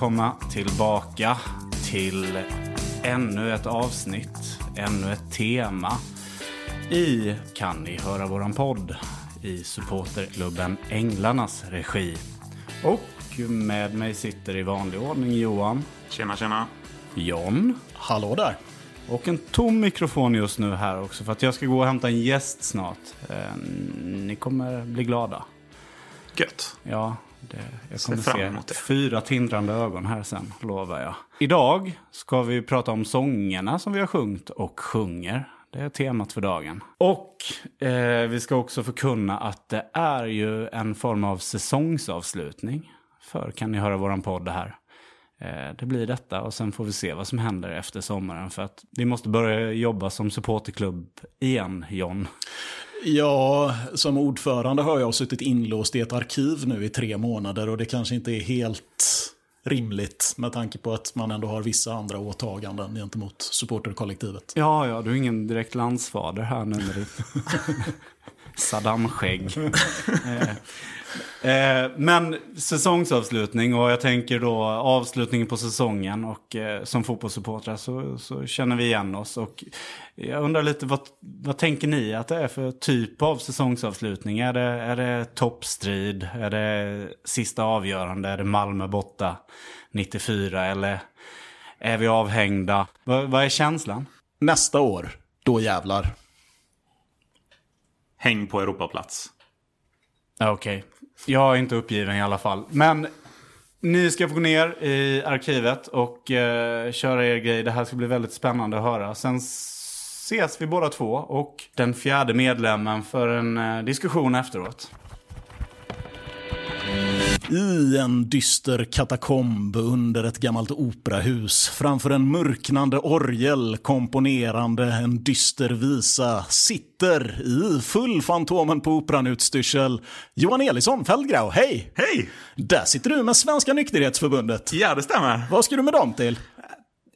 välkomna tillbaka till ännu ett avsnitt, ännu ett tema i Kan ni höra våran podd i supporterklubben Änglarnas regi. Och med mig sitter i vanlig ordning Johan, Tjena, tjena. John Hallå där. och en tom mikrofon just nu här också för att jag ska gå och hämta en gäst snart. Eh, ni kommer bli glada. Gött. Ja, det, jag kommer se det. fyra tindrande ögon här sen, lovar jag. Idag ska vi prata om sångerna som vi har sjungit och sjunger. Det är temat för dagen. Och eh, vi ska också förkunna att det är ju en form av säsongsavslutning. För kan ni höra våran podd här. Eh, det blir detta och sen får vi se vad som händer efter sommaren. För att vi måste börja jobba som supporterklubb igen, John. Ja, som ordförande har jag suttit inlåst i ett arkiv nu i tre månader och det kanske inte är helt rimligt med tanke på att man ändå har vissa andra åtaganden gentemot supporterkollektivet. Ja, ja, du är ingen direkt landsfader här nu Saddam-skägg. eh, eh, men säsongsavslutning och jag tänker då avslutningen på säsongen och eh, som fotbollssupportrar så, så känner vi igen oss. Och jag undrar lite, vad, vad tänker ni att det är för typ av säsongsavslutning? Är det, är det toppstrid? Är det sista avgörande? Är det Malmö borta 94? Eller är vi avhängda? Vad, vad är känslan? Nästa år, då jävlar. Häng på Europaplats. Okej. Okej. Jag är inte uppgiven i alla fall. Men ni ska få gå ner i arkivet och eh, köra er grej. Det här ska bli väldigt spännande att höra. Sen ses vi båda två och den fjärde medlemmen för en eh, diskussion efteråt. I en dyster katakomb under ett gammalt operahus framför en mörknande orgel komponerande en dyster visa sitter i full Fantomen på Operan-utstyrsel Johan Elisson Fällgrau. Hej! Hej! Där sitter du med Svenska Nykterhetsförbundet. Ja, det stämmer. Vad ska du med dem till?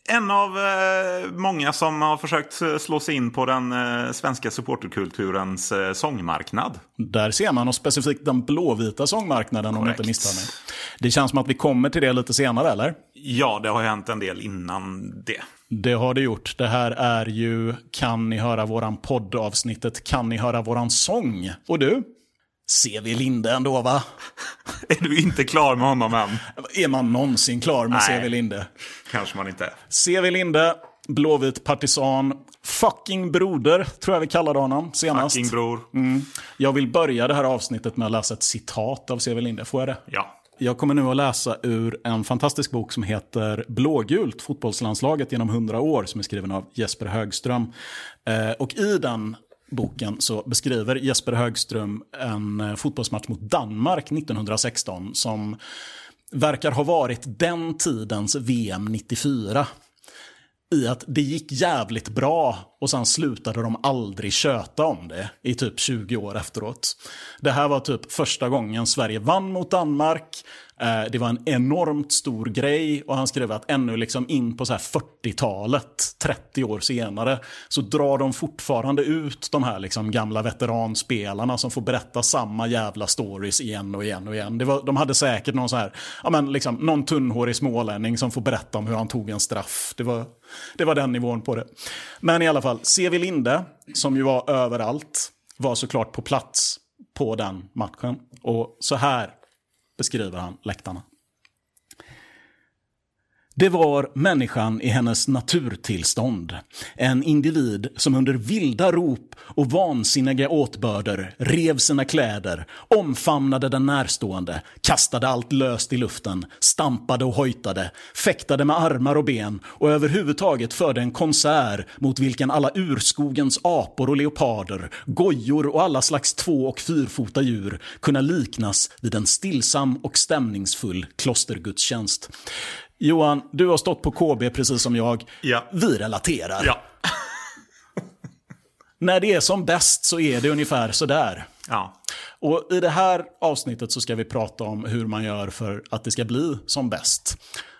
En av eh, många som har försökt eh, slå sig in på den eh, svenska supporterkulturens eh, sångmarknad. Där ser man, och specifikt den blåvita sångmarknaden om jag inte misstar mig. Det känns som att vi kommer till det lite senare, eller? Ja, det har hänt en del innan det. Det har det gjort. Det här är ju Kan ni höra våran poddavsnittet Kan ni höra våran sång? Och du? C.V. Linde ändå, va? Är du inte klar med honom än? Är man någonsin klar med Nej. C.V. Linde? Kanske man inte är. C.V. Linde, blåvit partisan, fucking broder, tror jag vi kallade honom senast. Fucking bror. Jag vill börja det här avsnittet med att läsa ett citat av C.V. Linde. Får jag det? Ja. Jag kommer nu att läsa ur en fantastisk bok som heter Blågult, fotbollslandslaget genom 100 år, som är skriven av Jesper Högström. Eh, och i den boken så beskriver Jesper Högström en eh, fotbollsmatch mot Danmark 1916 som verkar ha varit den tidens VM 94 i att det gick jävligt bra och sen slutade de aldrig köta om det i typ 20 år efteråt. Det här var typ första gången Sverige vann mot Danmark. Eh, det var en enormt stor grej och han skrev att ännu liksom in på 40-talet, 30 år senare, så drar de fortfarande ut de här liksom gamla veteranspelarna som får berätta samma jävla stories igen och igen och igen. Det var, de hade säkert någon så här, ja men liksom någon tunnhårig smålänning som får berätta om hur han tog en straff. Det var, det var den nivån på det. Men i alla fall, C.V. Linde, som ju var överallt, var såklart på plats på den matchen. Och så här beskriver han läktarna. Det var människan i hennes naturtillstånd. En individ som under vilda rop och vansinniga åtbörder rev sina kläder, omfamnade den närstående, kastade allt löst i luften, stampade och hojtade, fäktade med armar och ben och överhuvudtaget förde en konsert mot vilken alla urskogens apor och leoparder, gojor och alla slags två och fyrfota djur kunna liknas vid en stillsam och stämningsfull klostergudstjänst. Johan, du har stått på KB precis som jag. Ja. Vi relaterar. Ja. När det är som bäst så är det ungefär sådär. Ja. Och i det här avsnittet så ska vi prata om hur man gör för att det ska bli som bäst.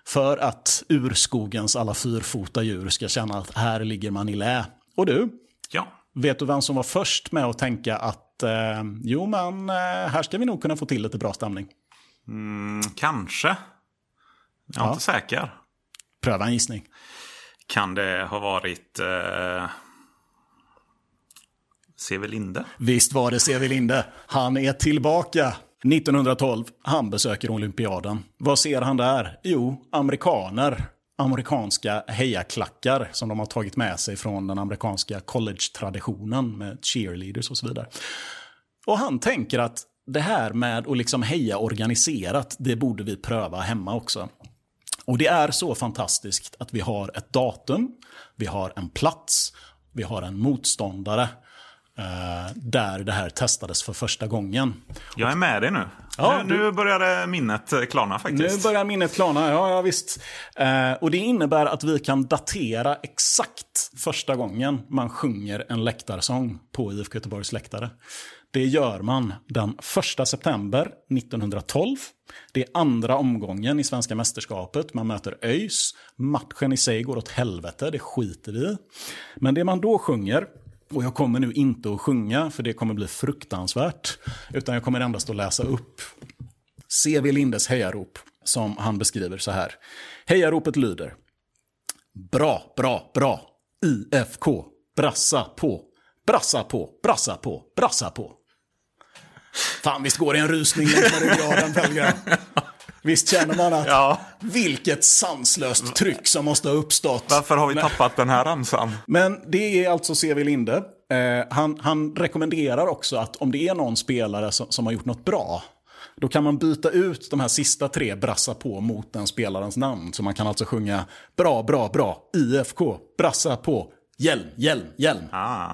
För att urskogens alla fyrfota djur ska känna att här ligger man i lä. Och du, Ja. vet du vem som var först med att tänka att eh, jo men eh, här ska vi nog kunna få till lite bra stämning? Mm, kanske. Jag är inte säker. Pröva en gissning. Kan det ha varit eh, C.V. Linde? Visst var det C.V. Linde. Han är tillbaka. 1912, han besöker olympiaden. Vad ser han där? Jo, amerikaner. Amerikanska hejaklackar som de har tagit med sig från den amerikanska college-traditionen med cheerleaders och så vidare. Och han tänker att det här med att liksom heja organiserat, det borde vi pröva hemma också. Och det är så fantastiskt att vi har ett datum, vi har en plats, vi har en motståndare eh, där det här testades för första gången. Jag är med dig nu. Ja, nu, nu börjar minnet eh, klarna Nu faktiskt. börjar minnet klarna, ja, ja visst. Eh, och det innebär att vi kan datera exakt första gången man sjunger en läktarsång på IFK Göteborgs läktare. Det gör man den 1 september 1912. Det är andra omgången i svenska mästerskapet. Man möter ÖIS. Matchen i sig går åt helvete, det skiter vi i. Men det man då sjunger och jag kommer nu inte att sjunga, för det kommer bli fruktansvärt. Utan jag kommer endast att läsa upp C.V. Lindes hejarop, som han beskriver så här. Hejaropet lyder. Bra, bra, bra. IFK. Brassa på. Brassa på, brassa på, brassa på. Fan, visst går det en rusning längs med ryggraden, Pelgren? Visst känner man att Ja. vilket sanslöst tryck som måste ha uppstått. Varför har vi tappat den här ramsan? Men det är alltså C.V. Linde. Eh, han, han rekommenderar också att om det är någon spelare som, som har gjort något bra, då kan man byta ut de här sista tre brassa på mot den spelarens namn. Så man kan alltså sjunga bra, bra, bra, IFK, brassa på, hjälm, hjälm, hjälm. Ah.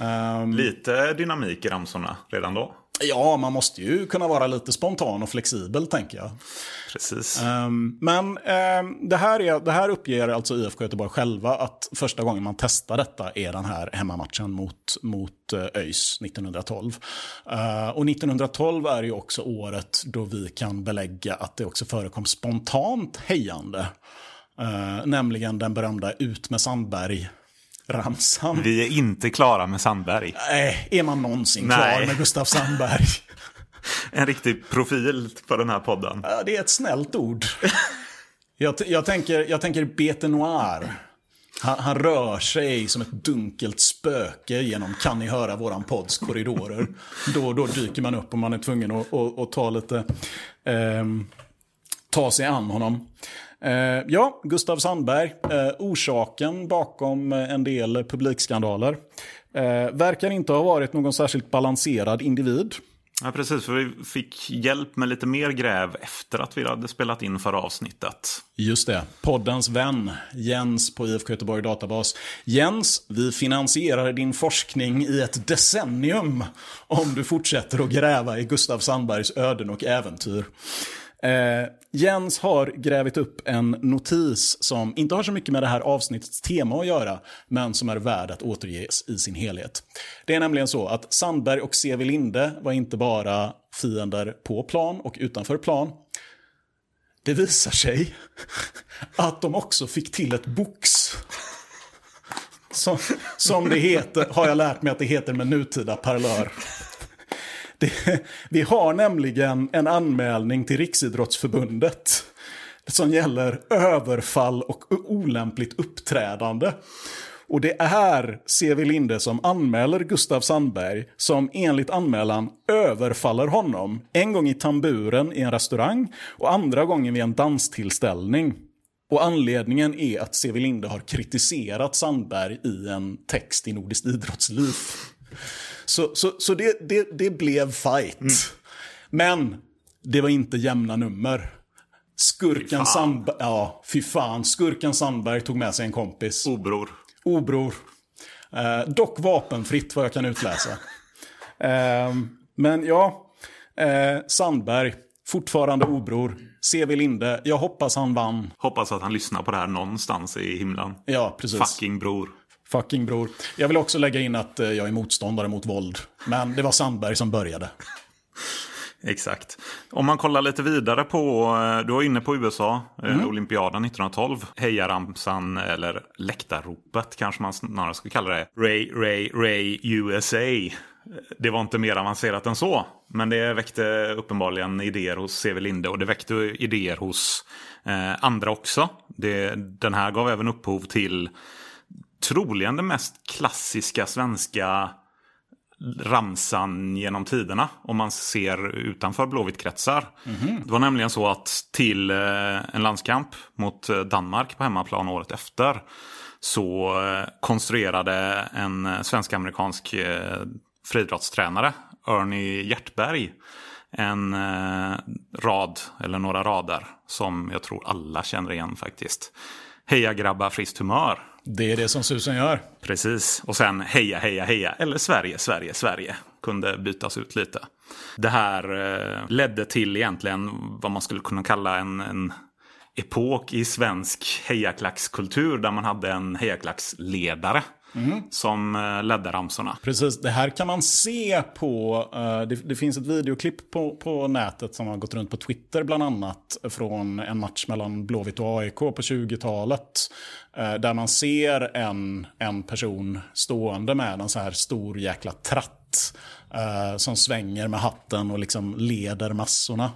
Ehm, Lite dynamik i ramsorna redan då. Ja, man måste ju kunna vara lite spontan och flexibel, tänker jag. Precis. Ehm, men ehm, det, här är, det här uppger alltså IFK Göteborg själva att första gången man testar detta är den här hemmamatchen mot, mot eh, ÖIS 1912. Eh, och 1912 är ju också året då vi kan belägga att det också förekom spontant hejande. Nämligen den berömda Ut med Sandberg-ramsan. Vi är inte klara med Sandberg. Nej, är man någonsin Nej. klar med Gustav Sandberg? En riktig profil på den här podden. Ja, det är ett snällt ord. Jag, jag, tänker, jag tänker Bete Noir. Han, han rör sig som ett dunkelt spöke genom Kan ni höra våran podds korridorer. Då då dyker man upp och man är tvungen att, att, att ta lite... ehm, ta sig an honom. Eh, ja, Gustav Sandberg. Eh, orsaken bakom eh, en del publikskandaler. Eh, verkar inte ha varit någon särskilt balanserad individ. Ja, precis. För vi fick hjälp med lite mer gräv efter att vi hade spelat in förra avsnittet. Just det. Poddens vän Jens på IFK Göteborg Databas. Jens, vi finansierar din forskning i ett decennium om du fortsätter att gräva i Gustav Sandbergs öden och äventyr. Eh, Jens har grävit upp en notis som inte har så mycket med det här avsnittets tema att göra, men som är värd att återges i sin helhet. Det är nämligen så att Sandberg och C.V. Linde var inte bara fiender på plan och utanför plan, det visar sig att de också fick till ett box. Som, som det heter, har jag lärt mig att det heter med nutida parlör. Det, vi har nämligen en anmälning till Riksidrottsförbundet som gäller överfall och olämpligt uppträdande. Och det är C.V. Linde som anmäler Gustav Sandberg som enligt anmälan överfaller honom. En gång i tamburen i en restaurang och andra gången vid en danstillställning. Och anledningen är att C.V. Linde har kritiserat Sandberg i en text i Nordiskt idrottsliv. Så, så, så det, det, det blev fight. Men det var inte jämna nummer. Skurken Sandberg, ja fy fan, skurken Sandberg tog med sig en kompis. Obror. Obror. Eh, dock vapenfritt vad jag kan utläsa. Eh, men ja, eh, Sandberg, fortfarande obror. C.V. Linde, jag hoppas han vann. Hoppas att han lyssnar på det här någonstans i himlen. Ja, precis. Fucking bror. Fucking bror. Jag vill också lägga in att eh, jag är motståndare mot våld. Men det var Sandberg som började. Exakt. Om man kollar lite vidare på, eh, du var inne på USA, eh, olympiaden 1912. Hejaramsan, eller läktarropet kanske man snarare skulle kalla det. Ray, Ray, Ray, USA. det var inte mer avancerat än så. Men det väckte uppenbarligen idéer hos C.V. Linde och det väckte idéer hos eh, andra också. Det, den här gav även upphov till troligen den mest klassiska svenska ramsan genom tiderna. Om man ser utanför Blåvitt-kretsar. Mm-hmm. Det var nämligen så att till eh, en landskamp mot eh, Danmark på hemmaplan året efter. Så eh, konstruerade en svensk-amerikansk friidrottstränare, Ernie Hjertberg, en rad, eller några rader, som jag tror alla känner igen faktiskt. Heja grabbar, friskt humör. Det är det som susen gör. Precis. Och sen heja, heja, heja. Eller Sverige, Sverige, Sverige. Kunde bytas ut lite. Det här eh, ledde till egentligen vad man skulle kunna kalla en, en epok i svensk hejaklackskultur. Där man hade en hejaklacksledare. Mm. Som uh, ledde ramsorna. Precis, det här kan man se på, uh, det, det, finns ett videoklipp på, på nätet som har gått runt på Twitter bland annat. Från en match mellan Blåvitt och AIK på 20-talet. Uh, där man ser en, en person stående med en så här stor jäkla tratt. som svänger med hatten och liksom leder massorna.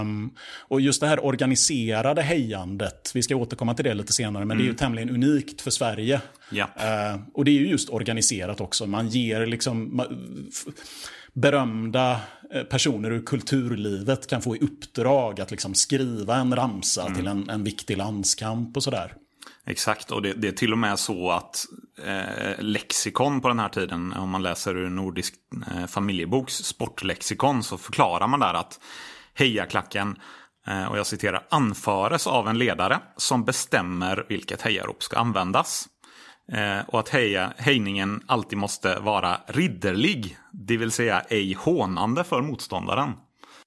Um, och just det här organiserade hejandet, vi ska återkomma till det lite senare, men mm. det är ju mm. tämligen unikt för Sverige. Ja. Uh, och det är ju just organiserat också. Man ger liksom berömda eh, personer ur kulturlivet kan få i uppdrag att liksom skriva en ramsa mm. till en, en viktig landskamp och sådär. Exakt, och det, det, är till och med så att eh, lexikon på den här tiden, om man läser ur Nordisk eh, familjeboks sportlexikon, så förklarar man där att hejaklacken, eh, och jag citerar, anföres av en ledare som bestämmer vilket hejarop ska användas. Eh, och att heja, hejningen alltid måste vara ridderlig, det vill säga ej hånande för motståndaren.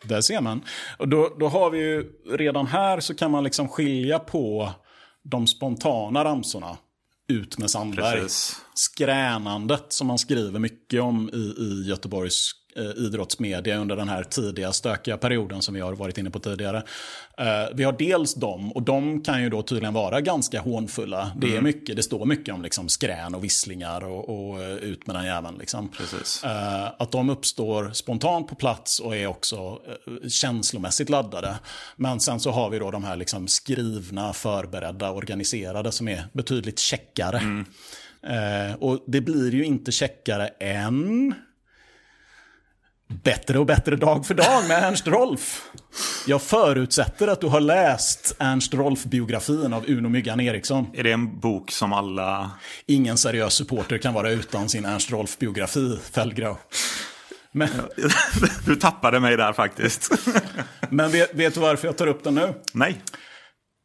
Där ser man. Och då, då har vi ju, redan här så kan man liksom skilja på de spontana ramsorna. Ut med Sandberg. Precis. Skränandet som man skriver mycket om i, i Göteborgs idrottsmedia under den här tidiga stökiga perioden som vi har varit inne på tidigare. Eh, vi har dels dem, och de kan ju då tydligen vara ganska hånfulla. Det är mm. mycket, det står mycket om liksom skrän och visslingar och, och eh, ut med den jäveln. Liksom. Precis. Att de uppstår spontant på plats och är också känslomässigt laddade. Men sen så har vi då de här liksom skrivna, förberedda, organiserade som är betydligt checkare. Mm. och det blir ju inte checkare än Bättre och bättre dag för dag med Ernst Rolf. Jag förutsätter att du har läst Ernst Rolf-biografin av Uno Myggan Eriksson. Är det en bok som alla... Ingen seriös supporter kan vara utan sin Ernst Rolf-biografi, Fällgrau. Men... Du tappade mig där faktiskt. Men vet, vet, du varför jag tar upp den nu? Nej.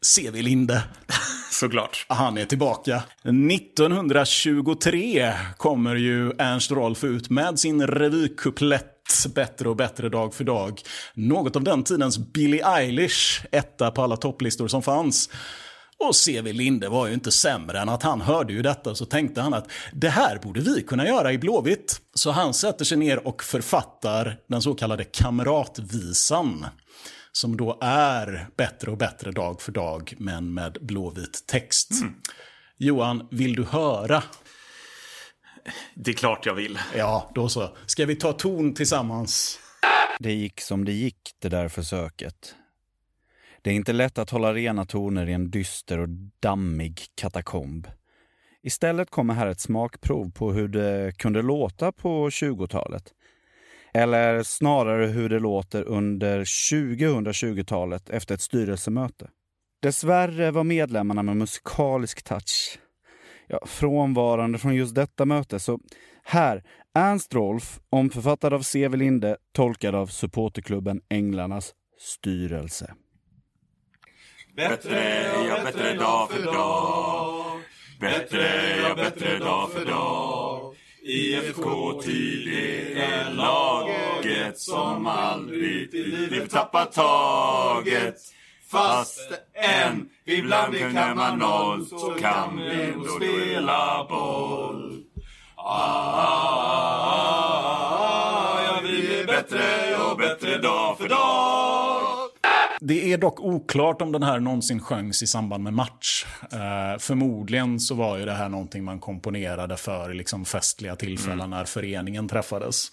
C.V. Linde. Såklart. Han är tillbaka. 1923 kommer ju Ernst Rolf ut med sin revykuplett bättre och bättre dag för dag. Något av den tidens Billie Eilish, etta på alla topplistor som fanns. Och C.V. Linde var ju inte sämre än att han hörde ju detta så tänkte han att det här borde vi kunna göra i Blåvitt. Så han sätter sig ner och författar den så kallade kamratvisan. Som då är bättre och bättre dag för dag men med blåvit text. Mm. Johan, vill du höra det är klart jag vill. Ja, då så. Ska vi ta ton tillsammans? Det gick som det gick, det där försöket. Det är inte lätt att hålla rena toner i en dyster och dammig katakomb. Istället kommer här ett smakprov på hur det kunde låta på 20-talet. Eller snarare hur det låter under 2020-talet efter ett styrelsemöte. Dessvärre var medlemmarna med musikalisk touch ja, frånvarande från just detta möte. Så här, Ernst Rolf, omförfattad av C.V. Linde, tolkad av supporterklubben Änglarnas styrelse. Bättre, ja bättre dag för dag. Bättre, ja bättre dag för dag. IFK tid är laget som aldrig till livet tappat taget. Fast än ibland kan man noll så kan vi ändå spela boll. Ah, ah, ah, ja, vi blir bättre och bättre dag för dag. Det är dock oklart om den här någonsin sjöngs i samband med match. Eh, förmodligen så var ju det här någonting man komponerade för liksom festliga tillfällen när föreningen träffades.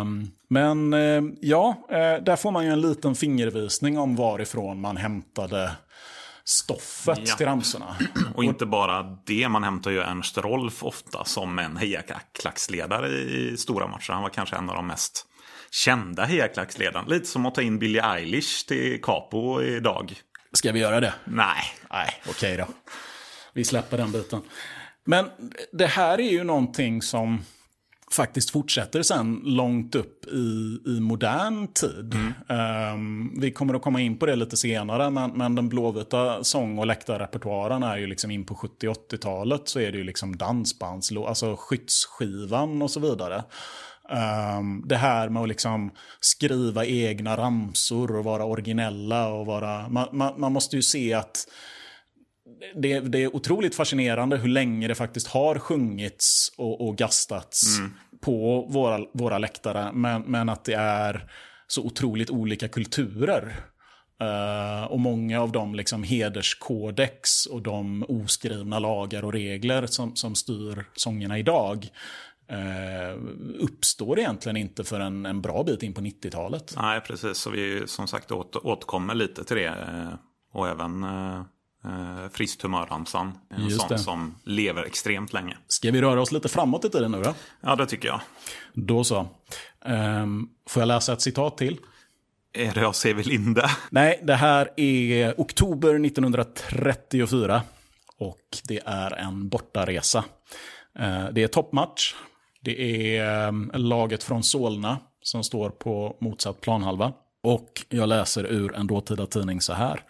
Um, men eh, ja, eh, där får man ju en liten fingervisning om varifrån man hämtade stoffet Ja. till ramsorna. Och inte bara det, man hämtar ju Ernst Rolf ofta som en hejaklacksledare i stora matcher. Han var kanske en av de mest kända hejaklacksledarna. Lite som att ta in Billie Eilish till Capo idag. Ska vi göra det? Nej, Nej, okej då. Vi släpper den biten. Men det här är ju någonting som faktiskt fortsätter sen långt upp i, i modern tid. Ehm, vi kommer att komma in på det lite senare, men, men den blåvita sång och läktarrepertoaren är ju liksom in på 70-80-talet så är det ju liksom dansbandslåt, alltså skyttsskivan och så vidare. Ehm, det här med att liksom skriva egna ramsor och vara originella och vara... Man, man, man måste ju se att det, det är otroligt fascinerande hur länge det faktiskt har sjungits och, och gastats på våra, våra läktare. Men, men att det är så otroligt olika kulturer. Eh, och många av de liksom hederskodex och de oskrivna lagar och regler som, som styr sångerna idag eh, uppstår egentligen inte förrän en bra bit in på 90-talet. nej precis. Så vi som sagt åter, återkommer lite till det. eh, Och även eh, eh, Friskt humörramsan. En Just sån det. som lever extremt länge. Ska vi röra oss lite framåt i tiden nu då? Ja, det tycker jag. Då så. Ehm, får jag läsa ett citat till? Är det av C.V. Linde? Nej, det här är oktober 1934 och det är en bortaresa. Eh, Det är toppmatch. Det är ehm, laget från Solna som står på motsatt planhalva. Och jag läser ur en dåtida tidning så här.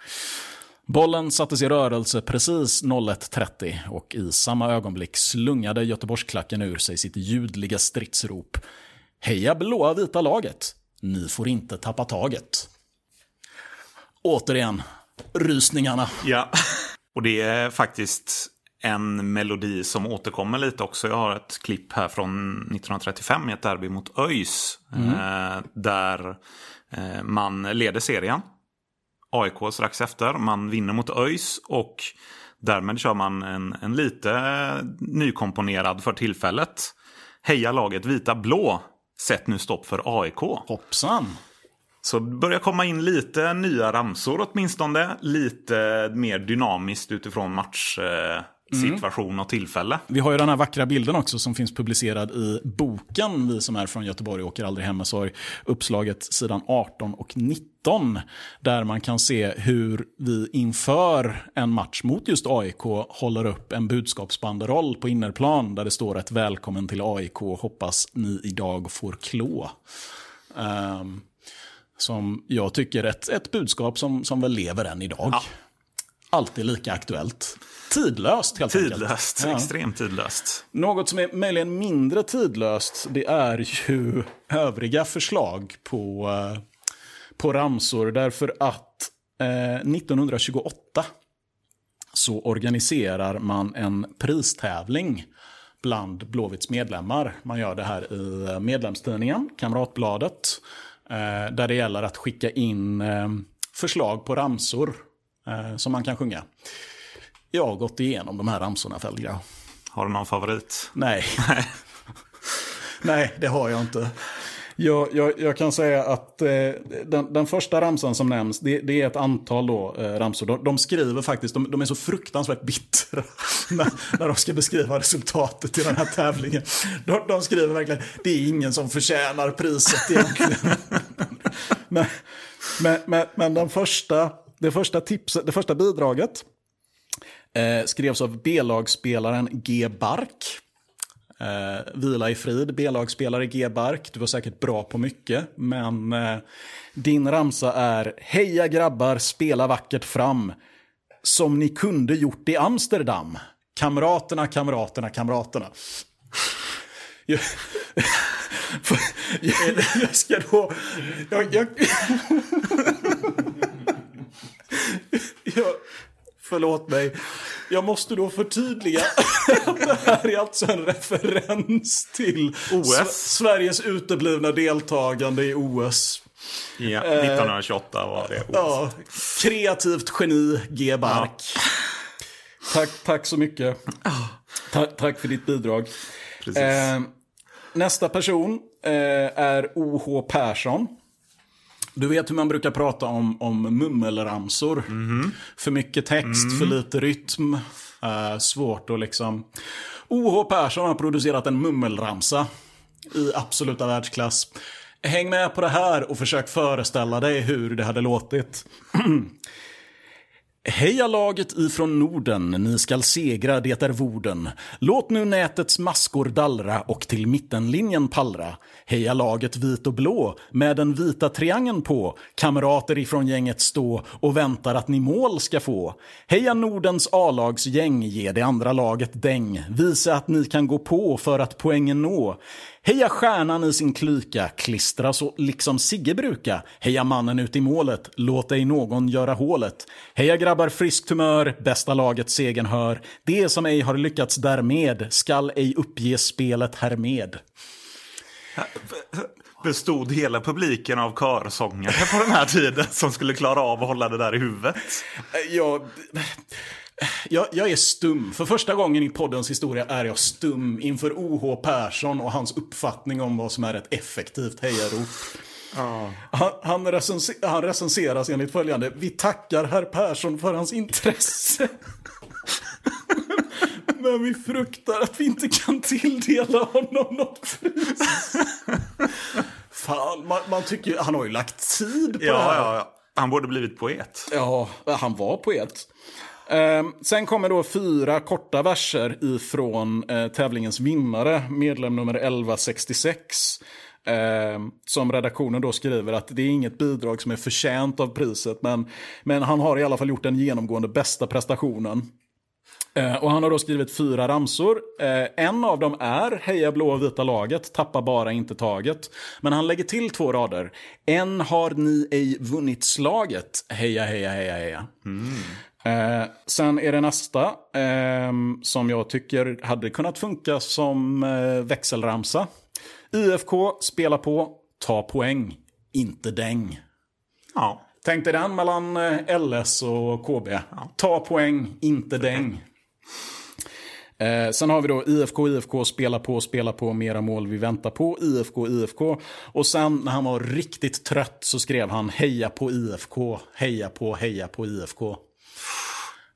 Bollen sattes i rörelse precis 01.30 och i samma ögonblick slungade Göteborgsklacken ur sig sitt ljudliga stridsrop. Heja blåa vita laget! Ni får inte tappa taget. Återigen, rysningarna. Ja. Och det är faktiskt en melodi som återkommer lite också. Jag har ett klipp här från 1935 i ett derby mot ÖIS. Eh, där eh, man leder serien. AIK strax efter. Man vinner mot ÖIS och därmed kör man en, en lite nykomponerad för tillfället. Heja laget vita blå. Sätt nu stopp för AIK. Hoppsan. Så det börjar komma in lite nya ramsor åtminstone. Lite mer dynamiskt utifrån matchsituation och tillfälle. Vi har ju den här vackra bilden också som finns publicerad i boken Vi som är från Göteborg åker aldrig hem med sorg. Uppslaget sidan 18 och 19. Där man kan se hur vi inför en match mot just AIK håller upp en budskapsbanderoll på innerplan där det står ett välkommen till AIK. Hoppas ni idag får klå. Ehm, som jag tycker är ett, ett budskap som, som väl lever än idag. Ja. Alltid lika aktuellt. Tidlöst helt enkelt. Tidlöst, Ja. extremt tidlöst. Något som är möjligen mindre tidlöst det är ju övriga förslag på, eh, på ramsor. Därför att eh, 1928 så organiserar man en pristävling bland Blåvitts medlemmar. Man gör det här i medlemstidningen, Kamratbladet. Eh, där det gäller att skicka in eh, förslag på ramsor eh, som man kan sjunga. Jag har gått igenom de här ramsorna, Fällgrav. Har du någon favorit? Nej. Nej, det har jag inte. Jag, jag, jag kan säga att eh, den, den första ramsan som nämns, det, det är ett antal då, eh, ramsor. De, de skriver faktiskt, de, de är så fruktansvärt bittra när, när de ska beskriva resultatet i den här tävlingen. De, de skriver verkligen, det är ingen som förtjänar priset egentligen. men, men, men, men den första, det första tipset, det första bidraget eh, skrevs av B-lagsspelaren G. Bark. Eh, vila i frid, B-lagsspelare G. Bark. Du var säkert bra på mycket, men eh, din ramsa är Heja grabbar, spela vackert fram. Som ni kunde gjort i Amsterdam. Kamraterna, kamraterna, kamraterna. Jag, jag, jag ska då... Jag, jag, jag, förlåt mig. Jag måste då förtydliga att det här är alltså en referens till OS. Sveriges uteblivna deltagande i OS. Ja, 1928 var det. Ja, kreativt geni, G. Bark. Tack, tack så mycket. Ta tack för ditt bidrag. Eh, nästa person eh, är O.H. Persson. Du vet hur man brukar prata om, om mummelramsor. För mycket text, för lite rytm. Eh, svårt att liksom... O.H. Persson har producerat en mummelramsa i absoluta världsklass. Häng med på det här och försök föreställa dig hur det hade låtit. Heja laget ifrån Norden, ni skall segra, det är vorden. Låt nu nätets maskor dallra och till mittenlinjen pallra. Heja laget vit och blå, med den vita triangeln på. Kamrater ifrån gänget stå och väntar att ni mål ska få. Heja Nordens A-lagsgäng, ge det andra laget däng. Visa att ni kan gå på för att poängen nå. Heja stjärnan i sin klyka, klistra så liksom Sigge bruka. Heja mannen ut i målet, låt ej någon göra hålet. Heja grabbar friskt humör, bästa laget segern hör. Det som ej har lyckats därmed skall ej uppge spelet härmed. Bestod hela publiken av körsångare på den här tiden som skulle klara av att hålla det där i huvudet? Jag, jag, jag är stum. För första gången i poddens historia är jag stum inför O.H. Persson och hans uppfattning om vad som är ett effektivt hejarop. Han, han, recense, han recenseras enligt följande. Vi tackar herr Persson för hans intresse. Men vi fruktar att vi inte kan tilldela honom något pris. Fan, man, man tycker han har ju lagt tid på det Ja, här. ja, ja. Han borde blivit poet. Ja, han var poet. Ehm, sen kommer då fyra korta verser ifrån eh, tävlingens vinnare, medlem nummer 1166. Eh, som redaktionen då skriver att det är inget bidrag som är förtjänt av priset, men, men han har i alla fall gjort den genomgående bästa prestationen. Eh, och han har då skrivit fyra ramsor. Eh, en av dem är Heja blå och vita laget, tappa bara inte taget. Men han lägger till två rader. En har ni ej vunnit slaget, heja heja heja heja. Mm. Eh, sen är det nästa ehm, som jag tycker hade kunnat funka som eh, växelramsa. IFK, spela på, ta poäng, inte däng. Ja. Tänk dig den mellan eh, LS och KB. Ta poäng, inte däng. Eh, sen har vi då IFK, IFK, spela på, spela på, mera mål vi väntar på. IFK, IFK. Och sen när han var riktigt trött så skrev han heja på IFK, heja på, heja på IFK.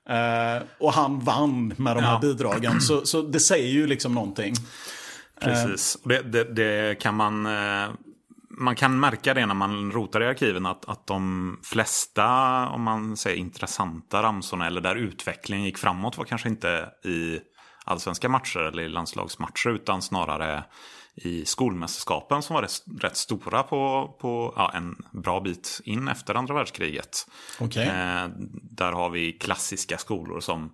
Eh, och han vann med de här Ja. bidragen. Så, så det säger ju liksom någonting. Precis. Det, det, det kan man... eh, Man kan märka det när man rotar i arkiven att, att de flesta, om man säger intressanta ramsorna eller där utvecklingen gick framåt var kanske inte i allsvenska matcher eller i landslagsmatcher utan snarare i skolmästerskapen som var rätt, rätt stora på, på ja, en bra bit in efter andra världskriget. Okej. Eh, där har vi klassiska skolor som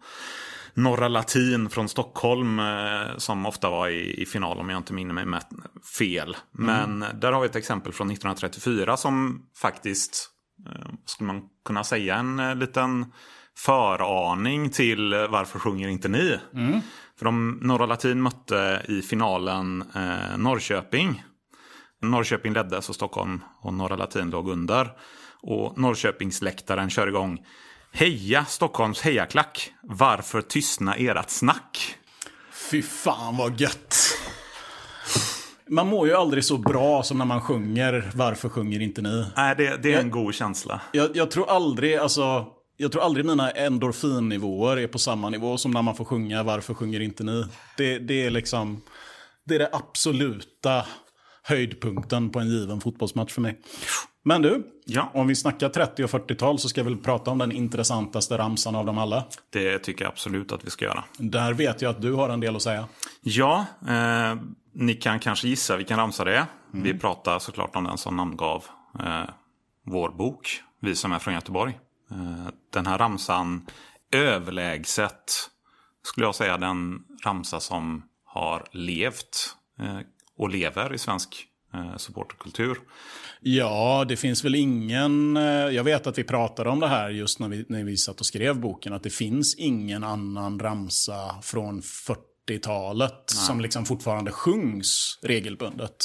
Norra Latin från Stockholm eh, som ofta var i, i final om jag inte minner mig med fel. Men där har vi ett exempel från 1934 som faktiskt, eh, skulle man kunna säga, en eh, liten föraning till eh, Varför sjunger inte ni? För de Norra Latin mötte i finalen eh, Norrköping. Norrköping ledde så Stockholm och Norra Latin låg under. Och Norrköpingsläktaren kör igång Heja Stockholms hejaklack! Varför tystna ert snack? Fy fan vad gött. Man mår ju aldrig så bra som när man sjunger Varför sjunger inte ni? Nej, det, det är en god känsla. Jag, jag tror aldrig, alltså, jag tror aldrig mina endorfinnivåer är på samma nivå som när man får sjunga Varför sjunger inte ni? Det, det är liksom, det är det absoluta höjdpunkten på en given fotbollsmatch för mig. Men du, Ja. om vi snackar 30 och 40-tal så ska jag väl prata om den intressantaste ramsan av dem alla. Det tycker jag absolut att vi ska göra. Där vet jag att du har en del att säga. Ja, eh, ni kan kanske gissa vilken ramsa det är. Vi pratar såklart om den som namngav eh, vår bok, Vi som är från Göteborg. Eh, den här ramsan, överlägset, skulle jag säga, den ramsa som har levt eh, och lever i svensk eh, supporterkultur. Ja, det finns väl ingen... Jag vet att vi pratade om det här just när vi, när vi satt och skrev boken. Att det finns ingen annan ramsa från 40-talet som liksom fortfarande sjungs regelbundet.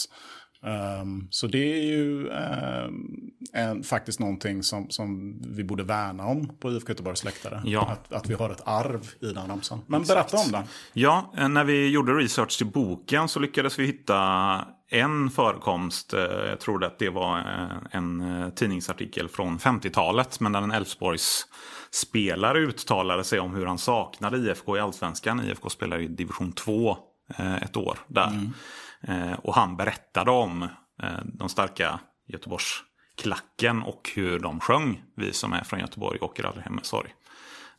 Um, så det är ju um, en, faktiskt någonting som, som vi borde värna om på IFK Göteborgs läktare. Ja. Att, att vi har ett arv i den ramsan. Men berätta om den. Ja, eh, när vi gjorde research till boken så lyckades vi hitta en förekomst. eh, Jag tror att det var en tidningsartikel från 50-talet. Men där en Elfsborgs spelare uttalade sig om hur han saknade IFK i Allsvenskan. IFK spelade i division 2 eh, ett år där. Eh, Och han berättade om eh, de starka Göteborgsklacken och hur de sjöng. Vi som är från Göteborg åker aldrig hem med sorg.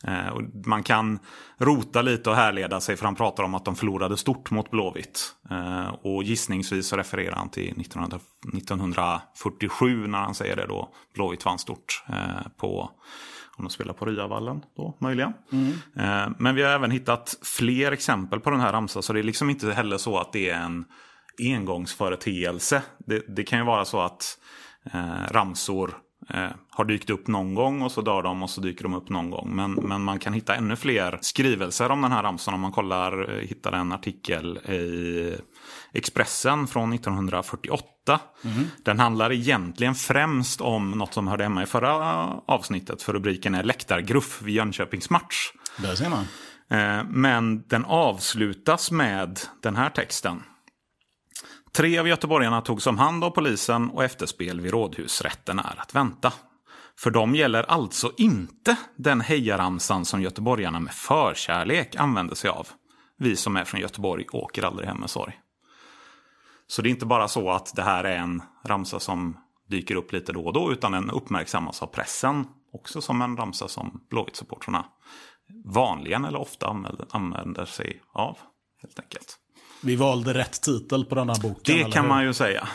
Eh, och man kan rota lite och härleda sig för han pratar om att de förlorade stort mot Blåvitt. Eh, och gissningsvis så refererar han till 1900, 1947 när han säger det då. Blåvitt vann stort eh, på, om de spelar på Ryavallen då möjligen. Eh, men vi har även hittat fler exempel på den här ramsan så det är liksom inte heller så att det är en engångsföreteelse. Det, det kan ju vara så att eh, ramsor eh, har dykt upp någon gång och så dör de och så dyker de upp någon gång. Men, men man kan hitta ännu fler skrivelser om den här ramsan om man kollar, eh, hittar en artikel i Expressen från 1948. Den handlar egentligen främst om något som hörde hemma i förra avsnittet för rubriken är Läktargruff vid Jönköpings match. Där ser man. Eh, Men den avslutas med den här texten. Tre av göteborgarna togs om hand av polisen och efterspel vid rådhusrätten är att vänta. För dem gäller alltså inte den hejaramsan som göteborgarna med förkärlek använder sig av. Vi som är från Göteborg åker aldrig hem med sorg. Så det är inte bara så att det här är en ramsa som dyker upp lite då och då, utan den uppmärksammas av pressen också som en ramsa som Blåvitt-supportrarna vanligen eller ofta använder, sig av. Helt enkelt. Vi valde rätt titel på den här boken. Det kan hur? man ju säga.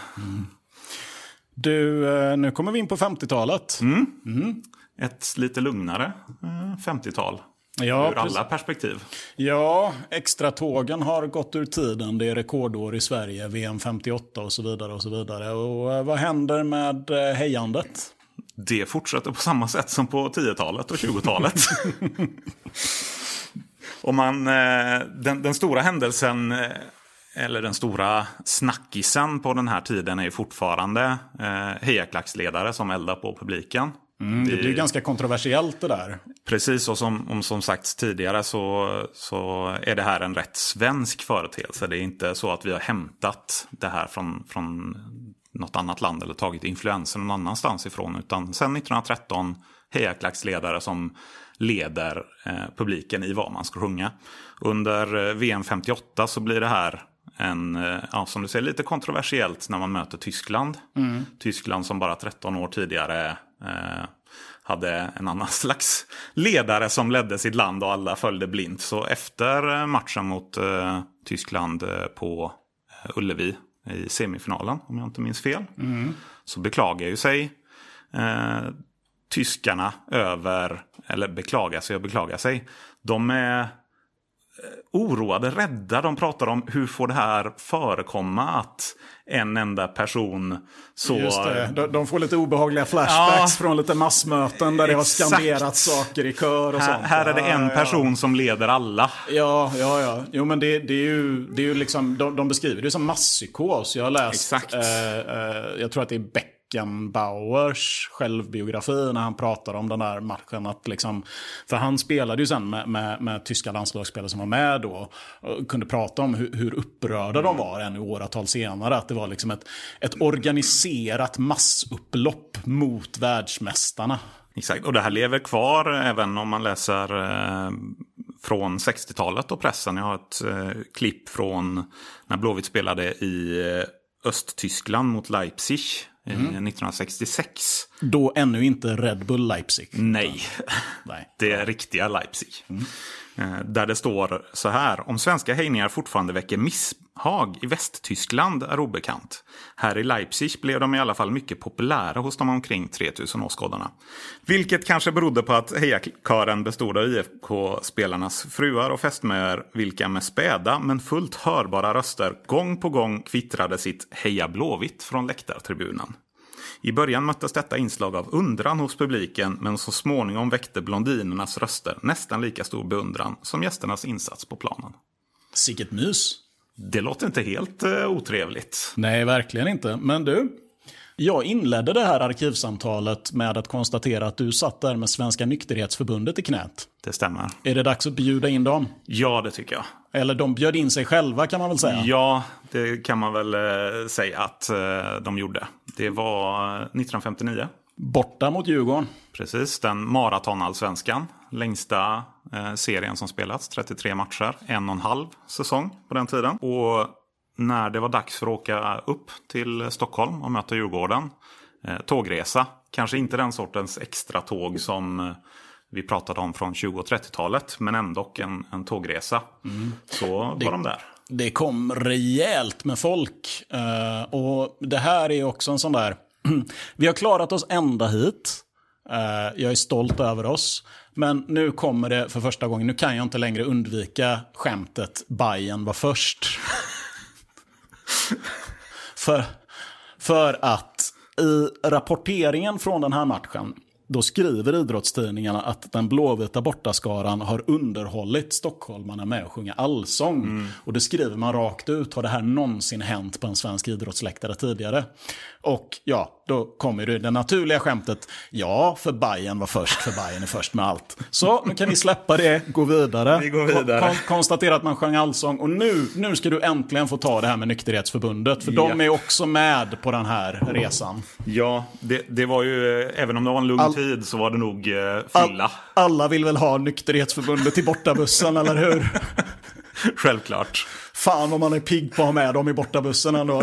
Du, eh, nu kommer vi in på 50-talet. Mm. Ett lite lugnare eh, 50-tal. Ja, ur alla perspektiv. Ja, extra tågen har gått ur tiden. Det är rekordår i Sverige, VM 58 och så vidare. Och så vidare. Och eh, vad händer med eh, hejandet? Det fortsätter på samma sätt som på 10-talet och 20-talet. och man, eh, den, den stora händelsen, eh, eller den stora snackisen på den här tiden är ju fortfarande eh, hejaklacksledare som eldar på publiken. Det blir ganska kontroversiellt det där. Precis, och som, om, som sagts tidigare så, så är det här en rätt svensk företeelse. Det är inte så att vi har hämtat det här från, från något annat land eller tagit influensen någon annanstans ifrån. Utan sedan 1913 hejaklacksledare som leder eh, publiken i vad man ska sjunga. Under eh, VM 58 så blir det här en, eh, ja, som du säger, lite kontroversiellt när man möter Tyskland. Tyskland som bara 13 år tidigare eh, hade en annan slags ledare som ledde sitt land och alla följde blint. Så efter eh, matchen mot eh, Tyskland eh, på Ullevi i semifinalen, om jag inte minns fel, så beklagar ju sig eh, tyskarna över, eller beklagar sig och beklagar sig. De är oroade, rädda. De pratar om hur får det här förekomma att en enda person så... Just det. De, de får lite obehagliga flashbacks Ja. från lite massmöten där det har Exakt. skanderats saker i kör och Här, sånt. här är det Ja, en ja, person som leder alla. Ja, ja, ja. Jo, men det, det är ju, det är ju liksom, de, de beskriver det som masspsykos. Jag har läst, Exakt. eh, eh, jag tror att det är Beckenbauers självbiografi när han pratar om den där matchen. Att liksom, för han spelade ju sen med, med, med tyska landslagsspelare som var med då. Och kunde prata om hur, hur upprörda de var ännu åratal senare. Att det var liksom ett, ett organiserat massupplopp mot världsmästarna. Exakt, och det här lever kvar även om man läser eh, från 60-talet och pressen. Jag har ett eh, klipp från när Blåvitt spelade i eh, Östtyskland mot Leipzig eh, 1966. Då ännu inte Red Bull Leipzig. Nej, Nej. det är riktiga Leipzig. Eh, Eh, där det står så här. Om svenska höjningar fortfarande väcker misshag i Västtyskland är obekant. Här i Leipzig blev de i alla fall mycket populära hos de omkring 3000 åskådarna. Vilket kanske berodde på att hejakören bestod av IFK-spelarnas fruar och fästmöer vilka med späda men fullt hörbara röster gång på gång kvittrade sitt Heja Blåvitt från läktartribunen. I början möttes detta inslag av undran hos publiken men så småningom väckte blondinernas röster nästan lika stor beundran som gästernas insats på planen. Sicket mys. Det låter inte helt eh, otrevligt. Nej, verkligen inte. Men du, jag inledde det här arkivsamtalet med att konstatera att du satt där med Svenska Nykterhetsförbundet i knät. Det stämmer. Är det dags att bjuda in dem? Ja, det tycker jag. Eller de bjöd in sig själva kan man väl säga? Ja, det kan man väl eh, säga att eh, de gjorde. Det var 1959. Borta mot Djurgården. Precis, den maratonallsvenskan. Längsta eh, serien som spelats, 33 matcher, en och en halv säsong på den tiden. Och när det var dags för att åka upp till Stockholm och möta Djurgården, eh, tågresa, kanske inte den sortens extra tåg som eh, vi pratade om från 20 och 30-talet, men ändå en, en tågresa. Så var de där. Det kom rejält med folk. Eh, och det här är också en sån där... Vi har klarat oss ända hit. Eh, jag är stolt över oss. Men nu kommer det för första gången, nu kan jag inte längre undvika skämtet Bayern var först. för, för att i rapporteringen från den här matchen då skriver idrottstidningarna att den blåvita bortaskaran har underhållit stockholmarna med att sjunga allsång. Mm. Och det skriver man rakt ut. Har det här någonsin hänt på en svensk idrottsläktare tidigare? Och ja, då kommer det, det naturliga skämtet. Ja, för Bayern var först, för Bayern är först med allt. Så, nu kan vi släppa det, gå vidare. Vi går vidare. Kon konstatera att man sjöng allsång. Och nu, nu ska du äntligen få ta det här med Nykterhetsförbundet. För de Ja. är också med på den här resan. Ja, det, det var ju, även om det var en lugn All- tid så var det nog eh, All, fylla. alla vill väl ha Nykterhetsförbundet i bortabussen, eller hur? Självklart. Fan vad man är pigg på att ha med dem i bortabussen ändå.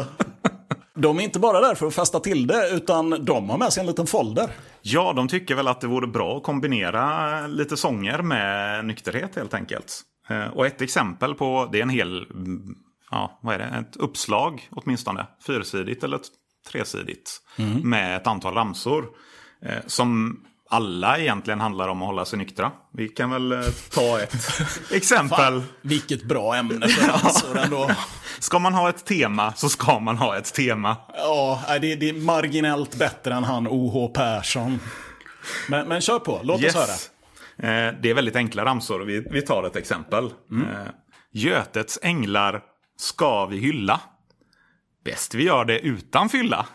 De är inte bara där för att festa till det, utan de har med sig en liten folder. Ja, de tycker väl att det vore bra att kombinera lite sånger med nykterhet helt enkelt. Eh, Och ett exempel på, det är en hel, mm, ja vad är det, ett uppslag åtminstone. Fyrsidigt eller tresidigt. Med ett antal ramsor. eh, Som alla egentligen handlar om att hålla sig nyktra. Vi kan väl eh, ta ett exempel. Vilket bra ämne för ramsor ändå. Ska man ha ett tema så ska man ha ett tema. Ja, det, det är marginellt bättre än han O.H. Persson. Men, men kör på, låt oss höra. Eh, Det är väldigt enkla ramsor. Vi, vi tar ett exempel. Mm. Eh, Götets änglar ska vi hylla. Bäst vi gör det utan fylla.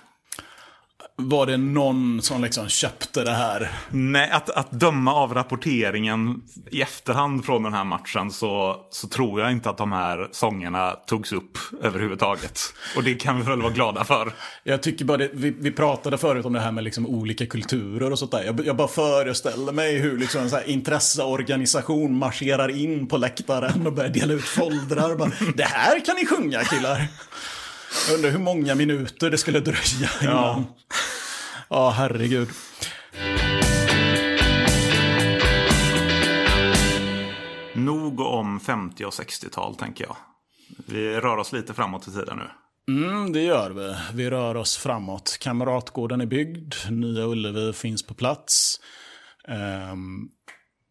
Var det någon som liksom köpte det här? Nej, att, att döma av rapporteringen i efterhand från den här matchen så, så tror jag inte att de här sångerna togs upp överhuvudtaget. Och det kan vi väl vara glada för. Jag tycker bara det, vi, vi pratade förut om det här med liksom olika kulturer och sånt där. Jag, jag bara föreställer mig hur liksom en så här intresseorganisation marscherar in på läktaren och börjar dela ut foldrar. Bara, det här kan ni sjunga killar. Jag undrar hur många minuter det skulle dröja innan. Ja, herregud. Nog om 50 och 60-tal tänker jag. Vi rör oss lite framåt i tiden nu. Mm, det gör vi. Vi rör oss framåt. Kamratgården är byggd. Nya Ullevi finns på plats. Um,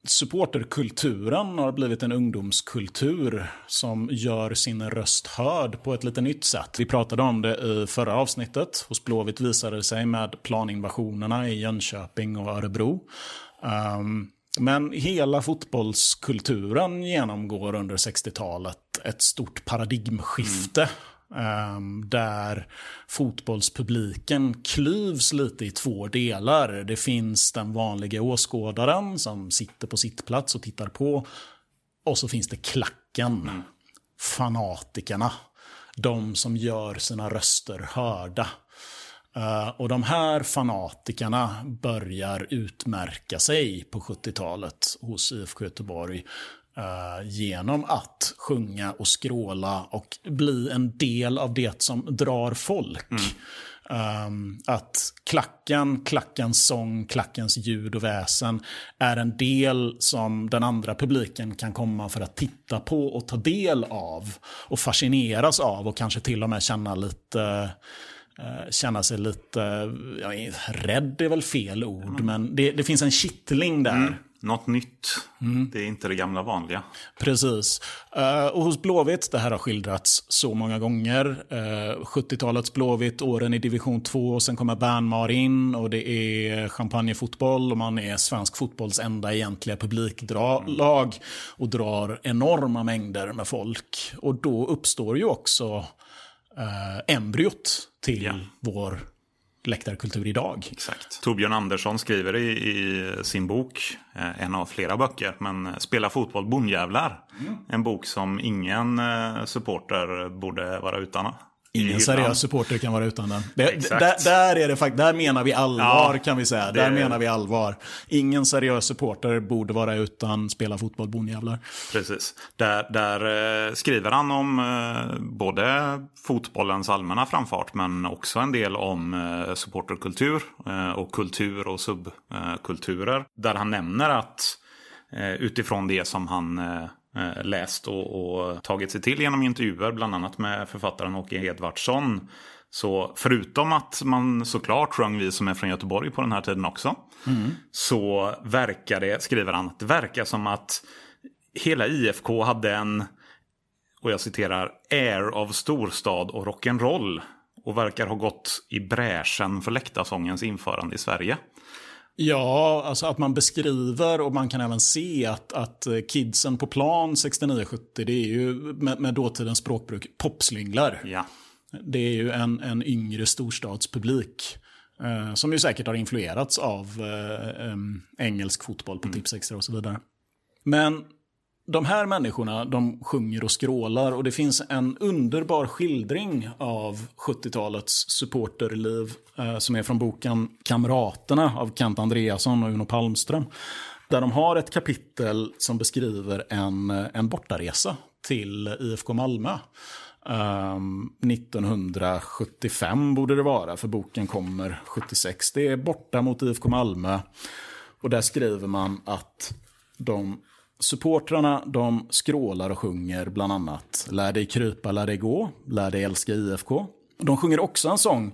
supporterkulturen har blivit en ungdomskultur som gör sin röst hörd på ett lite nytt sätt. Vi pratade om det i förra avsnittet. Hos Blåvitt visade det sig med planinvasionerna i Jönköping och Örebro. Um, men hela fotbollskulturen genomgår under 60-talet ett stort paradigmskifte. Mm där fotbollspubliken klyvs lite i två delar. Det finns den vanliga åskådaren som sitter på sitt plats och tittar på. Och så finns det klacken. Fanatikerna. De som gör sina röster hörda. Eh, och de här fanatikerna börjar utmärka sig på 70-talet hos IFK Göteborg eh, genom att sjunga och skråla och bli en del av det som drar folk. Um, att klacken, klackens sång, klackens ljud och väsen är en del som den andra publiken kan komma för att titta på och ta del av och fascineras av och kanske till och med känna lite eh, känna sig lite, ja, rädd är väl fel ord, men det, det finns en kittling där. Något nytt. Det är inte det gamla vanliga. Precis. Eh, och hos Blåvitt, det här har skildrats så många gånger. Eh, 70-talets Blåvitt, åren i division 2, och sen kommer Bernmar in och det är champagnefotboll och man är svensk fotbolls enda egentliga publiklag och drar enorma mängder med folk. Och då uppstår ju också eh, embryot till Ja. vår läktarkultur idag. Exakt. Torbjörn Andersson skriver i, i sin bok, eh, en av flera böcker, men eh, Spela fotboll bondjävlar. En bok som ingen eh, supporter borde vara utan. Ingen seriös supporter kan vara utan den. Det, där, där, är det fakt- där menar vi allvar Ja, kan vi säga. Där menar vi allvar. Ingen seriös supporter borde vara utan spela fotboll bondjävlar. Precis. Där, där eh, skriver han om eh, både fotbollens allmänna framfart men också en del om eh, supporterkultur och kultur och subkulturer. Där han nämner att utifrån det som han läst och, och tagit sig till genom intervjuer, bland annat med författaren Åke Edvardsson. Så förutom att man såklart sjöng Vi som är från Göteborg på den här tiden också. Så verkar det, skriver han, att det verkar som att hela IFK hade en, och jag citerar, air av storstad och rock'n'roll. Och verkar ha gått i bräschen för läktarsångens införande i Sverige. Ja, alltså att man beskriver och man kan även se att, att eh, kidsen på plan 69-70, det är ju med, med dåtidens språkbruk popslynglar. Ja, Det är ju en, en yngre storstadspublik. Eh, som ju säkert har influerats av eh, em, engelsk fotboll på Tipsextra och så vidare. Men de här människorna, de sjunger och skrålar och det finns en underbar skildring av 70-talets supporterliv eh, som är från boken Kamraterna av Kent Andreasson och Uno Palmström. Där de har ett kapitel som beskriver en, eh, en bortaresa till IFK Malmö. Ehm, 1975 borde det vara, för boken kommer 76. Det är borta mot IFK Malmö. Och där skriver man att de supportrarna de skrålar och sjunger bland annat Lär dig krypa, lär dig gå, lär dig älska IFK. De sjunger också en sång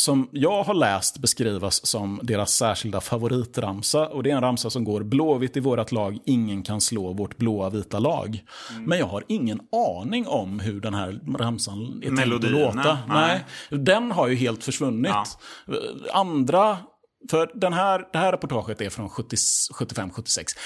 som jag har läst beskrivas som deras särskilda favoritramsa. Och det är en ramsa som går Blåvitt i vårat lag, ingen kan slå vårt blåa vita lag. Men jag har ingen aning om hur den här ramsan är tänkt att låta. nej. Nej. Den har ju helt försvunnit. Ja. Andra, för den här, det här reportaget är från 70 75-76.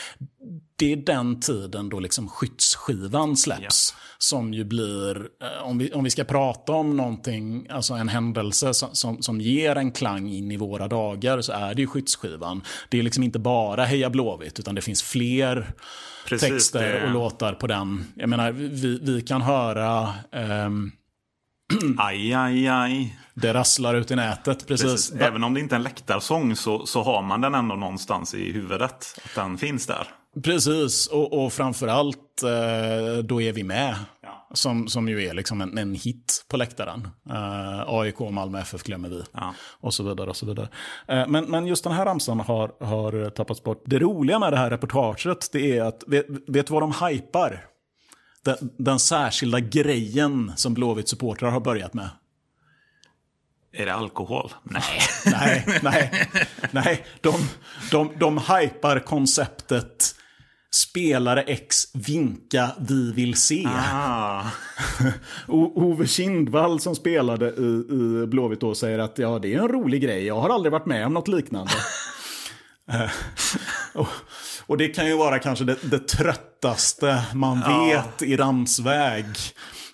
Det är den tiden då liksom skyddsskivan släpps. Som ju blir, eh, om vi, om vi ska prata om någonting, alltså en händelse som, som, som ger en klang in i våra dagar, så är det ju skyddsskivan. Det är liksom inte bara Heja Blåvitt, utan det finns fler Precis, texter och låtar på den. Jag menar, vi, vi kan höra ehm, aj, aj, aj. Det rasslar ut i nätet, precis. Precis. Även om det inte är en läktarsång så, så har man den ändå någonstans i huvudet. Att den finns där. Precis, och, och framförallt eh, Då är vi med. Ja. Som, som ju är liksom en, en hit på läktaren. Eh, AIK, Malmö FF glömmer vi. Ja. Och så vidare. och så vidare. Eh, men, men just den här ramsan har, har tappats bort. Det roliga med det här reportaget det är att, vet, vet du vad de hypar? Den, den särskilda grejen som Blåvitt supportrar har börjat med. Är det alkohol? Nej. Nej, nej, nej. De, de, de hypar konceptet spelare X vinka, vi vill se. Ah. Ove Kindvall som spelade i, i Blåvitt då säger att ja, det är en rolig grej. Jag har aldrig varit med om något liknande. Eh, och, och det kan ju vara kanske det, det tröttaste man vet i ramsväg.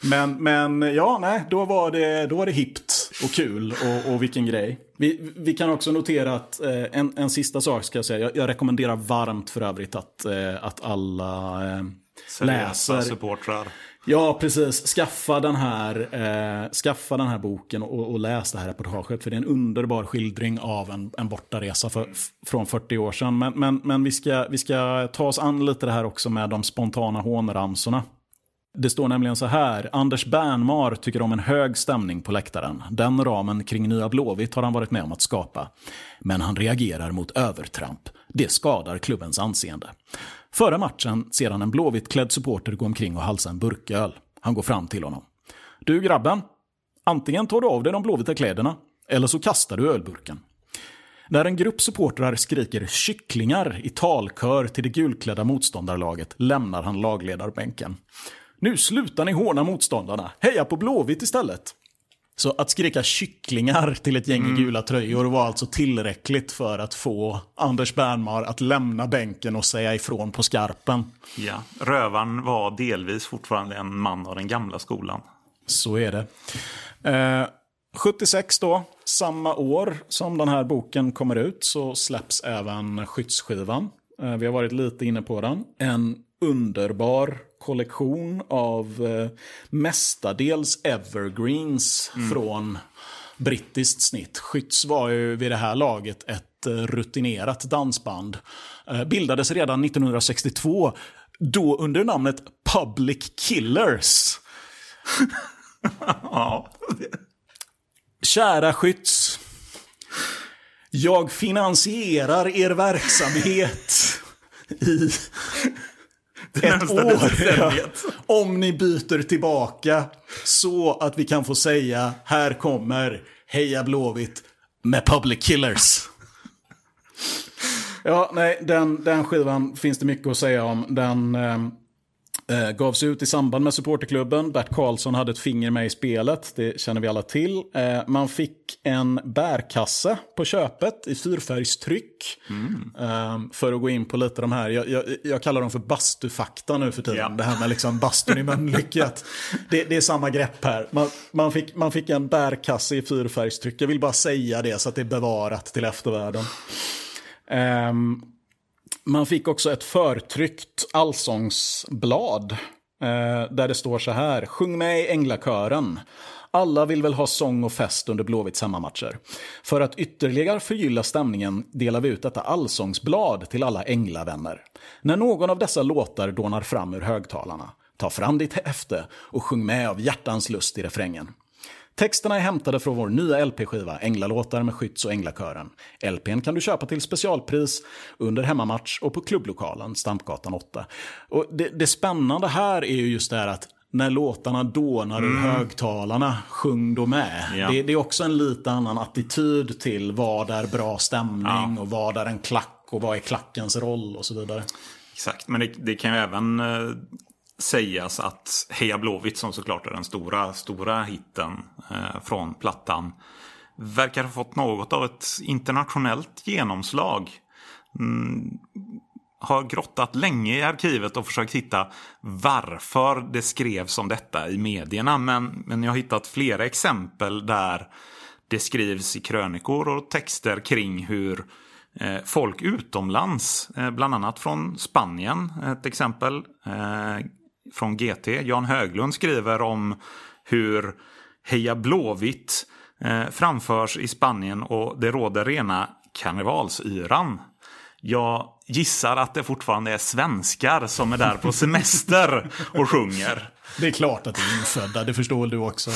Men, men ja, nej, då var det, då var det hippt och kul och, och vilken grej. Vi, vi kan också notera att eh, en, en sista sak ska jag säga. Jag, jag rekommenderar varmt för övrigt att, eh, att alla eh, Seriösa läser. supportrar. Ja, precis. Skaffa den här, eh, skaffa den här boken och, och läs det här reportaget. För det är en underbar skildring av en, en bortaresa för, från 40 år sedan. Men, men, men vi, ska, vi ska ta oss an lite det här också med de spontana hånramsorna. Det står nämligen så här. Anders Bernmar tycker om en hög stämning på läktaren. Den ramen kring Nya Blåvitt har han varit med om att skapa. Men han reagerar mot övertramp. Det skadar klubbens anseende. Före matchen ser han en blåvittklädd supporter gå omkring och halsa en burköl. Han går fram till honom. Du grabben, Antingen tar du av dig de blåvita kläderna, eller så kastar du ölburken. När en grupp supportrar skriker kycklingar i talkör till det gulklädda motståndarlaget lämnar han lagledarbänken. Nu slutar ni håna motståndarna, heja på Blåvitt istället! Så att skrika kycklingar till ett gäng i gula tröjor var alltså tillräckligt för att få Anders Bernmar att lämna bänken och säga ifrån på skarpen. Ja, rövaren var delvis fortfarande en man av den gamla skolan. Så är det. Eh, 76 då, samma år som den här boken kommer ut, så släpps även skyddsskivan. Eh, vi har varit lite inne på den. En underbar kollektion av eh, mestadels evergreens från brittiskt snitt. Skytts var ju vid det här laget ett eh, rutinerat dansband. Eh, bildades redan 1962, då under namnet Public Killers. Ja, Kära skytts. Jag finansierar er verksamhet i ett år. Om ni byter tillbaka så att vi kan få säga här kommer Heja Blåvitt med Public Killers. Ja, nej, den, den skivan finns det mycket att säga om. Den eh, gavs ut i samband med supporterklubben. Bert Karlsson hade ett finger med i spelet, det känner vi alla till. Eh, man fick en bärkasse på köpet i fyrfärgstryck. Eh, för att gå in på lite de här, jag, jag, jag kallar dem för bastufakta nu för tiden. Ja. Det här med liksom bastun i Mölnlycke. Det, det är samma grepp här. Man, man, fick, man fick en bärkasse i fyrfärgstryck. Jag vill bara säga det så att det är bevarat till eftervärlden. Ehm, man fick också ett förtryckt allsångsblad. Eh, där det står så här. Sjung med i Änglakören. Alla vill väl ha sång och fest under Blåvitts hemmamatcher. För att ytterligare förgylla stämningen delar vi ut detta allsångsblad till alla änglavänner. När någon av dessa låtar dånar fram ur högtalarna, ta fram ditt häfte och sjung med av hjärtans lust i refrängen. Texterna är hämtade från vår nya LP-skiva Änglalåtar med Skytts och Änglakören. LPn kan du köpa till specialpris under hemmamatch och på klubblokalen Stampgatan 8. Och det, det spännande här är ju just det här att när låtarna dånar ur högtalarna, sjung då med. Ja. Det, det är också en lite annan attityd till vad är bra stämning och vad är en klack och vad är klackens roll och så vidare. Exakt, men det, det kan ju även eh, sägas att Heja Blåvitt som såklart är den stora, stora hitten eh, från plattan verkar ha fått något av ett internationellt genomslag. Mm, har grottat länge i arkivet och försökt hitta varför det skrevs om detta i medierna. Men, men jag har hittat flera exempel där det skrivs i krönikor och texter kring hur eh, folk utomlands, eh, bland annat från Spanien, ett exempel eh, från GT. Jan Höglund skriver om hur Heja Blåvitt eh, framförs i Spanien och det råder rena karnevalsyran. Jag gissar att det fortfarande är svenskar som är där på semester och sjunger. Det är klart att det är infödda, det förstår väl du också.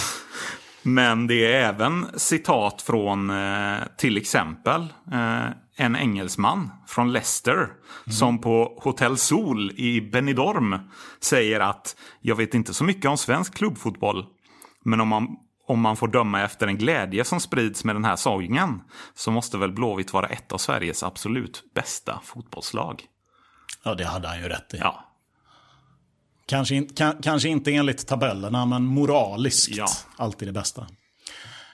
Men det är även citat från eh, till exempel eh, en engelsman från Leicester som på Hotel Sol i Benidorm säger att jag vet inte så mycket om svensk klubbfotboll. Men om man, om man får döma efter den glädje som sprids med den här sången så måste väl Blåvitt vara ett av Sveriges absolut bästa fotbollslag. Ja, det hade han ju rätt i. Ja, Kanske, in, kan, kanske inte enligt tabellerna, men moraliskt Ja. alltid det bästa.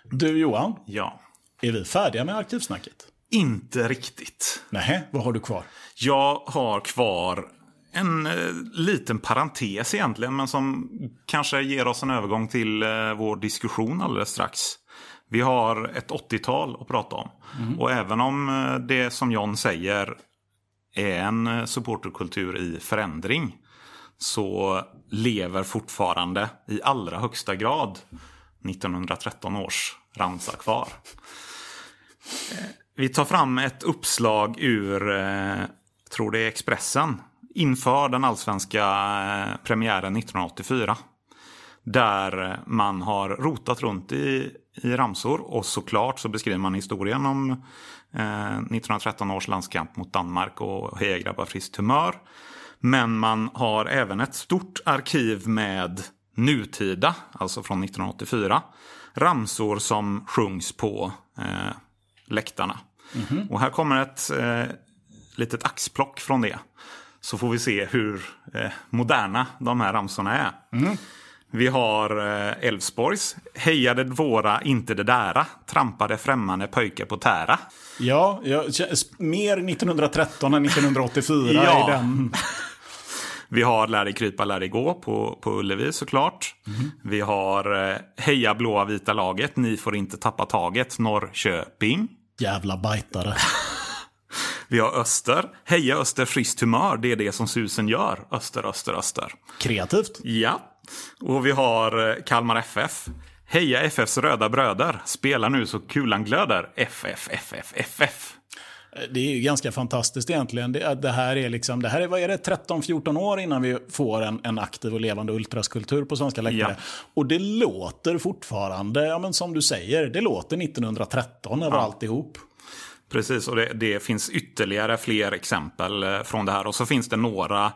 Du Johan, ja. är vi färdiga med arkivsnacket? Inte riktigt. Nej, vad har du kvar? Jag har kvar en eh, liten parentes egentligen, men som kanske ger oss en övergång till eh, vår diskussion alldeles strax. Vi har ett 80-tal att prata om. Och även om eh, det som John säger är en eh, supporterkultur i förändring så lever fortfarande i allra högsta grad 1913 års ramsa kvar. Vi tar fram ett uppslag ur, eh, tror det är Expressen, inför den allsvenska eh, premiären 1984. Där man har rotat runt i, i ramsor och såklart så beskriver man historien om eh, 1913 års landskamp mot Danmark och Heja grabbar friskt humör. Men man har även ett stort arkiv med nutida, alltså från 1984. ramsor som sjungs på eh, läktarna. Och här kommer ett eh, litet axplock från det. Så får vi se hur eh, moderna de här ramsorna är. Vi har eh, Elfsborgs. Hejade våra, inte det dära. Trampade främmande pojkar på tära. Ja, jag, mer 1913 än 1984 Ja. i den. Vi har Lär dig krypa, lär dig gå på, på Ullevi såklart. Vi har eh, Heja blåa vita laget, ni får inte tappa taget, Norrköping. Jävla bajtare. Vi har Öster. Heja Öster, friskt humör, det är det som susen gör. Öster, Öster, Öster. Kreativt. Ja. Och vi har eh, Kalmar FF. Heja FFs röda bröder, spela nu så kulan glöder. FF, FF, FF. Det är ju ganska fantastiskt egentligen. Det, det här är liksom, det här är, vad är det, 13-14 år innan vi får en, en aktiv och levande ultraskulptur på svenska läktare. Ja. Och det låter fortfarande, ja men som du säger, det låter 1913 över alltihop. Precis, och det, det finns ytterligare fler exempel eh, från det här. Och så finns det några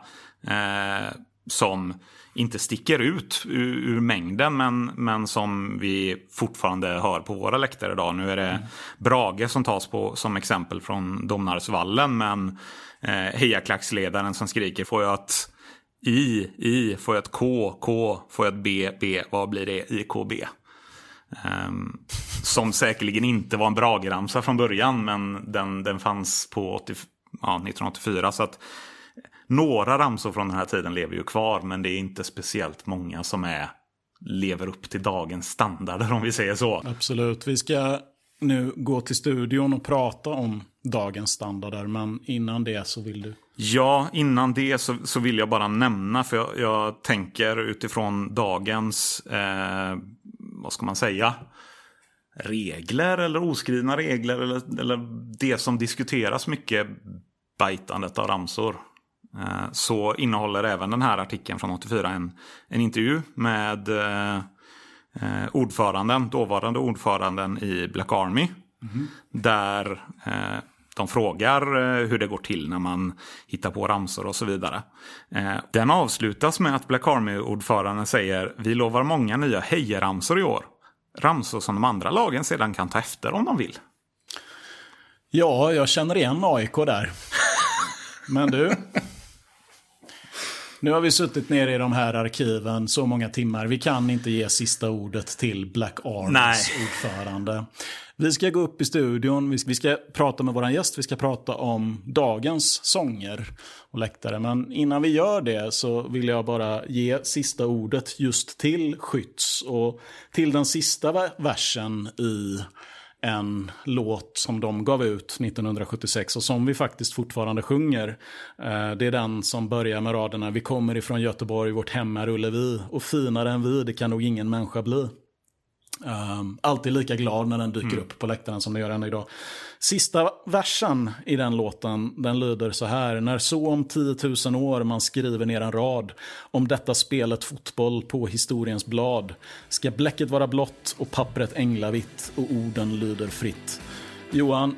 eh, som inte sticker ut ur, ur mängden men, men som vi fortfarande hör på våra läktare idag. Nu är det Brage som tas på som exempel från Domnarsvallen men eh, hejaklacksledaren som skriker får jag ett I, I, får jag ett K, K, får jag ett B, B, vad blir det? IKB. Ehm, som säkerligen inte var en Brage-ramsa från början, men den, den fanns på 80, ja, 1984. Så att några ramsor från den här tiden lever ju kvar, men det är inte speciellt många som är, lever upp till dagens standarder om vi säger så. Absolut. Vi ska nu gå till studion och prata om dagens standarder, men innan det så vill du... Ja, innan det så, så vill jag bara nämna, för jag, jag tänker utifrån dagens, eh, vad ska man säga, regler eller oskrivna regler eller, eller det som diskuteras mycket, bajtandet av ramsor. Eh, så innehåller även den här artikeln från 84 en, en intervju med eh, eh, ordföranden, dåvarande ordföranden i Black Army. Där eh, de frågar eh, hur det går till när man hittar på ramsor och så vidare. Eh, den avslutas med att Black Army-ordföranden säger vi lovar många nya hejaramsor i år. Ramsor som de andra lagen sedan kan ta efter om de vill. Ja, jag känner igen AIK där. Men du. Nu har vi suttit nere i de här arkiven så många timmar. Vi kan inte ge sista ordet till Black Armys Nej. ordförande. Vi ska gå upp i studion, vi ska, vi ska prata med vår gäst, vi ska prata om dagens sånger och läktare. Men innan vi gör det så vill jag bara ge sista ordet just till Skytts och till den sista ver- versen i en låt som de gav ut 1976 och som vi faktiskt fortfarande sjunger. Eh, det är den som börjar med raderna Vi kommer ifrån Göteborg, vårt hem är Ullevi och finare än vi, det kan nog ingen människa bli. Um, alltid lika glad när den dyker upp på läktaren som den gör än idag. Sista versen i den låten, den lyder så här. När så om 10 000 år man skriver ner en rad om detta spelet fotboll på historiens blad ska bläcket vara blått och pappret änglavitt och orden lyder fritt. Johan,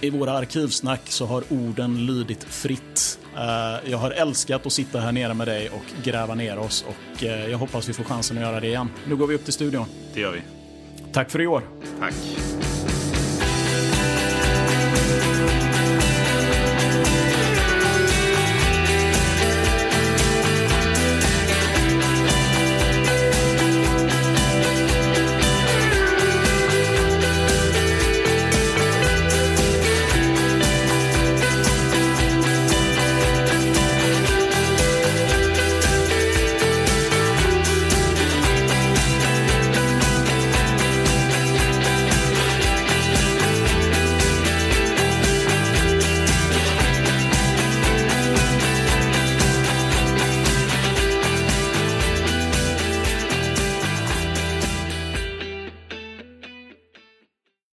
i våra arkivsnack så har orden lydit fritt. Eh, jag har älskat att sitta här nere med dig och gräva ner oss och eh, jag hoppas vi får chansen att göra det igen. Nu går vi upp till studion. Det gör vi. Tack för i år. Tack.